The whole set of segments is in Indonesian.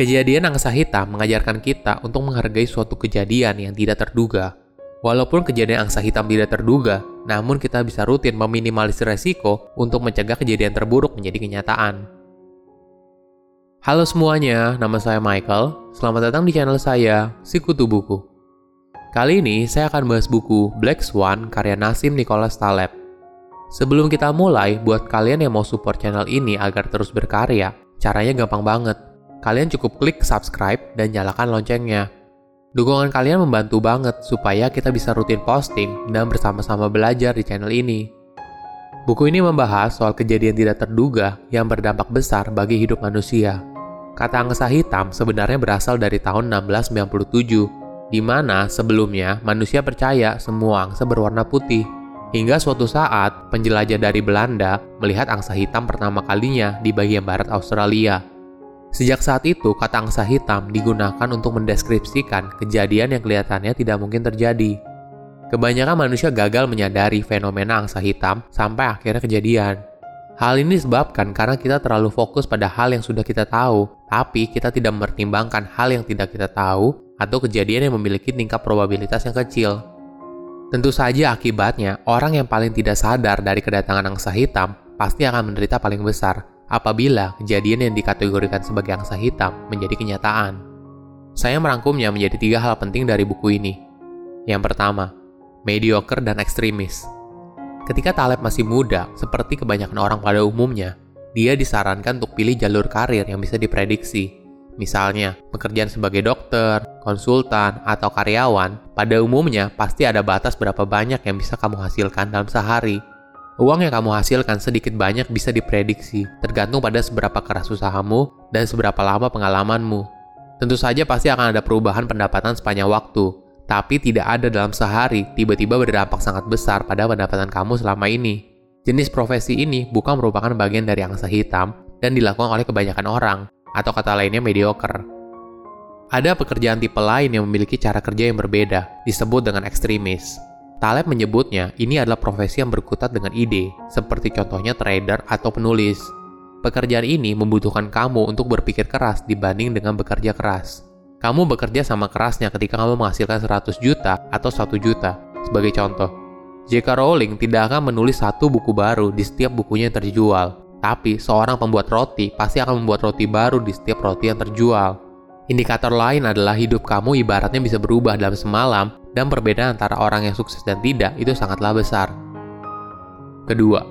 Kejadian angsa hitam mengajarkan kita untuk menghargai suatu kejadian yang tidak terduga. Walaupun kejadian angsa hitam tidak terduga, namun kita bisa rutin meminimalisir resiko untuk mencegah kejadian terburuk menjadi kenyataan. Halo semuanya, nama saya Michael. Selamat datang di channel saya, Sikutu Buku. Kali ini saya akan bahas buku Black Swan karya Nasim Nicholas Taleb. Sebelum kita mulai, buat kalian yang mau support channel ini agar terus berkarya, caranya gampang banget kalian cukup klik subscribe dan nyalakan loncengnya. Dukungan kalian membantu banget supaya kita bisa rutin posting dan bersama-sama belajar di channel ini. Buku ini membahas soal kejadian tidak terduga yang berdampak besar bagi hidup manusia. Kata angsa hitam sebenarnya berasal dari tahun 1697, di mana sebelumnya manusia percaya semua angsa berwarna putih. Hingga suatu saat, penjelajah dari Belanda melihat angsa hitam pertama kalinya di bagian barat Australia Sejak saat itu, kata angsa hitam digunakan untuk mendeskripsikan kejadian yang kelihatannya tidak mungkin terjadi. Kebanyakan manusia gagal menyadari fenomena angsa hitam sampai akhirnya kejadian. Hal ini disebabkan karena kita terlalu fokus pada hal yang sudah kita tahu, tapi kita tidak mempertimbangkan hal yang tidak kita tahu atau kejadian yang memiliki tingkat probabilitas yang kecil. Tentu saja akibatnya, orang yang paling tidak sadar dari kedatangan angsa hitam pasti akan menderita paling besar, apabila kejadian yang dikategorikan sebagai angsa hitam menjadi kenyataan. Saya merangkumnya menjadi tiga hal penting dari buku ini. Yang pertama, mediocre dan ekstremis. Ketika Taleb masih muda, seperti kebanyakan orang pada umumnya, dia disarankan untuk pilih jalur karir yang bisa diprediksi. Misalnya, pekerjaan sebagai dokter, konsultan, atau karyawan, pada umumnya pasti ada batas berapa banyak yang bisa kamu hasilkan dalam sehari Uang yang kamu hasilkan sedikit banyak bisa diprediksi, tergantung pada seberapa keras usahamu dan seberapa lama pengalamanmu. Tentu saja pasti akan ada perubahan pendapatan sepanjang waktu, tapi tidak ada dalam sehari tiba-tiba berdampak sangat besar pada pendapatan kamu selama ini. Jenis profesi ini bukan merupakan bagian dari angsa hitam dan dilakukan oleh kebanyakan orang, atau kata lainnya mediocre. Ada pekerjaan tipe lain yang memiliki cara kerja yang berbeda, disebut dengan ekstremis. Taleb menyebutnya ini adalah profesi yang berkutat dengan ide, seperti contohnya trader atau penulis. Pekerjaan ini membutuhkan kamu untuk berpikir keras dibanding dengan bekerja keras. Kamu bekerja sama kerasnya ketika kamu menghasilkan 100 juta atau 1 juta. Sebagai contoh, J.K. Rowling tidak akan menulis satu buku baru di setiap bukunya yang terjual. Tapi seorang pembuat roti pasti akan membuat roti baru di setiap roti yang terjual. Indikator lain adalah hidup kamu ibaratnya bisa berubah dalam semalam dan perbedaan antara orang yang sukses dan tidak itu sangatlah besar. Kedua,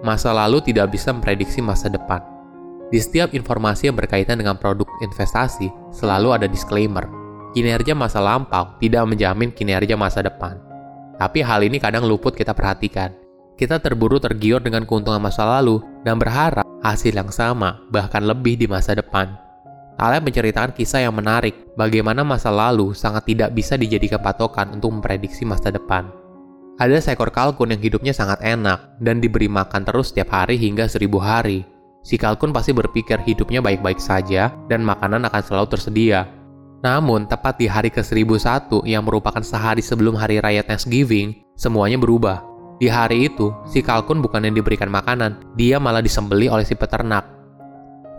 masa lalu tidak bisa memprediksi masa depan. Di setiap informasi yang berkaitan dengan produk investasi, selalu ada disclaimer. Kinerja masa lampau tidak menjamin kinerja masa depan. Tapi hal ini kadang luput kita perhatikan. Kita terburu tergiur dengan keuntungan masa lalu dan berharap hasil yang sama, bahkan lebih di masa depan. Taleb menceritakan kisah yang menarik, bagaimana masa lalu sangat tidak bisa dijadikan patokan untuk memprediksi masa depan. Ada seekor kalkun yang hidupnya sangat enak dan diberi makan terus setiap hari hingga seribu hari. Si kalkun pasti berpikir hidupnya baik-baik saja dan makanan akan selalu tersedia. Namun, tepat di hari ke-1001 yang merupakan sehari sebelum hari raya Thanksgiving, semuanya berubah. Di hari itu, si kalkun bukan yang diberikan makanan, dia malah disembeli oleh si peternak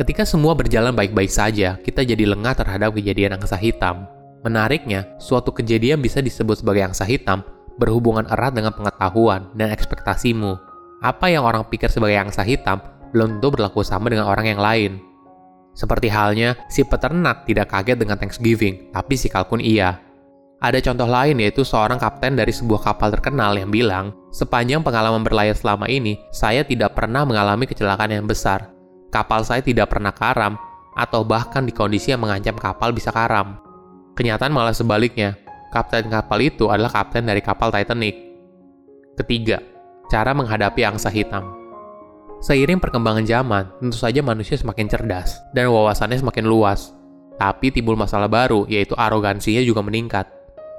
Ketika semua berjalan baik-baik saja, kita jadi lengah terhadap kejadian angsa hitam. Menariknya, suatu kejadian bisa disebut sebagai angsa hitam berhubungan erat dengan pengetahuan dan ekspektasimu. Apa yang orang pikir sebagai angsa hitam belum tentu berlaku sama dengan orang yang lain. Seperti halnya, si peternak tidak kaget dengan Thanksgiving, tapi si kalkun iya. Ada contoh lain yaitu seorang kapten dari sebuah kapal terkenal yang bilang, sepanjang pengalaman berlayar selama ini, saya tidak pernah mengalami kecelakaan yang besar, kapal saya tidak pernah karam, atau bahkan di kondisi yang mengancam kapal bisa karam. Kenyataan malah sebaliknya, kapten kapal itu adalah kapten dari kapal Titanic. Ketiga, cara menghadapi angsa hitam. Seiring perkembangan zaman, tentu saja manusia semakin cerdas dan wawasannya semakin luas. Tapi timbul masalah baru, yaitu arogansinya juga meningkat.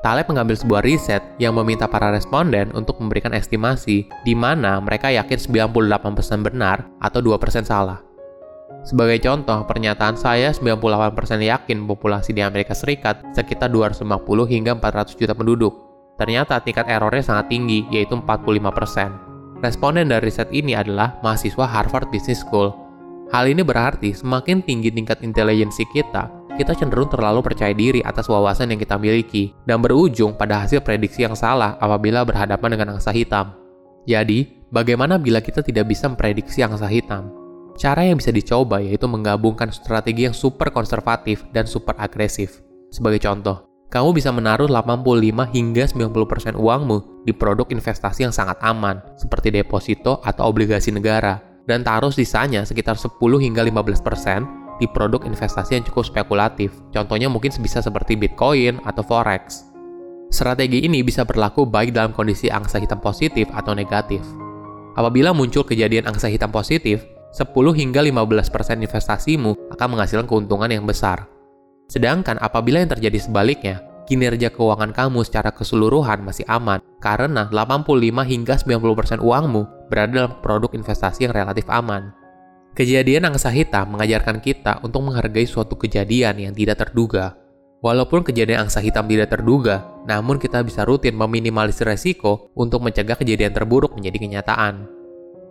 Taleb mengambil sebuah riset yang meminta para responden untuk memberikan estimasi di mana mereka yakin 98% benar atau 2% salah. Sebagai contoh, pernyataan saya 98% yakin populasi di Amerika Serikat sekitar 250 hingga 400 juta penduduk. Ternyata tingkat errornya sangat tinggi, yaitu 45%. Responden dari riset ini adalah mahasiswa Harvard Business School. Hal ini berarti semakin tinggi tingkat intelijensi kita kita cenderung terlalu percaya diri atas wawasan yang kita miliki, dan berujung pada hasil prediksi yang salah apabila berhadapan dengan angsa hitam. Jadi, bagaimana bila kita tidak bisa memprediksi angsa hitam? Cara yang bisa dicoba yaitu menggabungkan strategi yang super konservatif dan super agresif. Sebagai contoh, kamu bisa menaruh 85 hingga 90% uangmu di produk investasi yang sangat aman, seperti deposito atau obligasi negara, dan taruh sisanya sekitar 10 hingga 15% di produk investasi yang cukup spekulatif. Contohnya mungkin bisa seperti Bitcoin atau Forex. Strategi ini bisa berlaku baik dalam kondisi angsa hitam positif atau negatif. Apabila muncul kejadian angsa hitam positif, 10 hingga 15% investasimu akan menghasilkan keuntungan yang besar. Sedangkan apabila yang terjadi sebaliknya, kinerja keuangan kamu secara keseluruhan masih aman karena 85 hingga 90% uangmu berada dalam produk investasi yang relatif aman. Kejadian angsa hitam mengajarkan kita untuk menghargai suatu kejadian yang tidak terduga. Walaupun kejadian angsa hitam tidak terduga, namun kita bisa rutin meminimalisir resiko untuk mencegah kejadian terburuk menjadi kenyataan.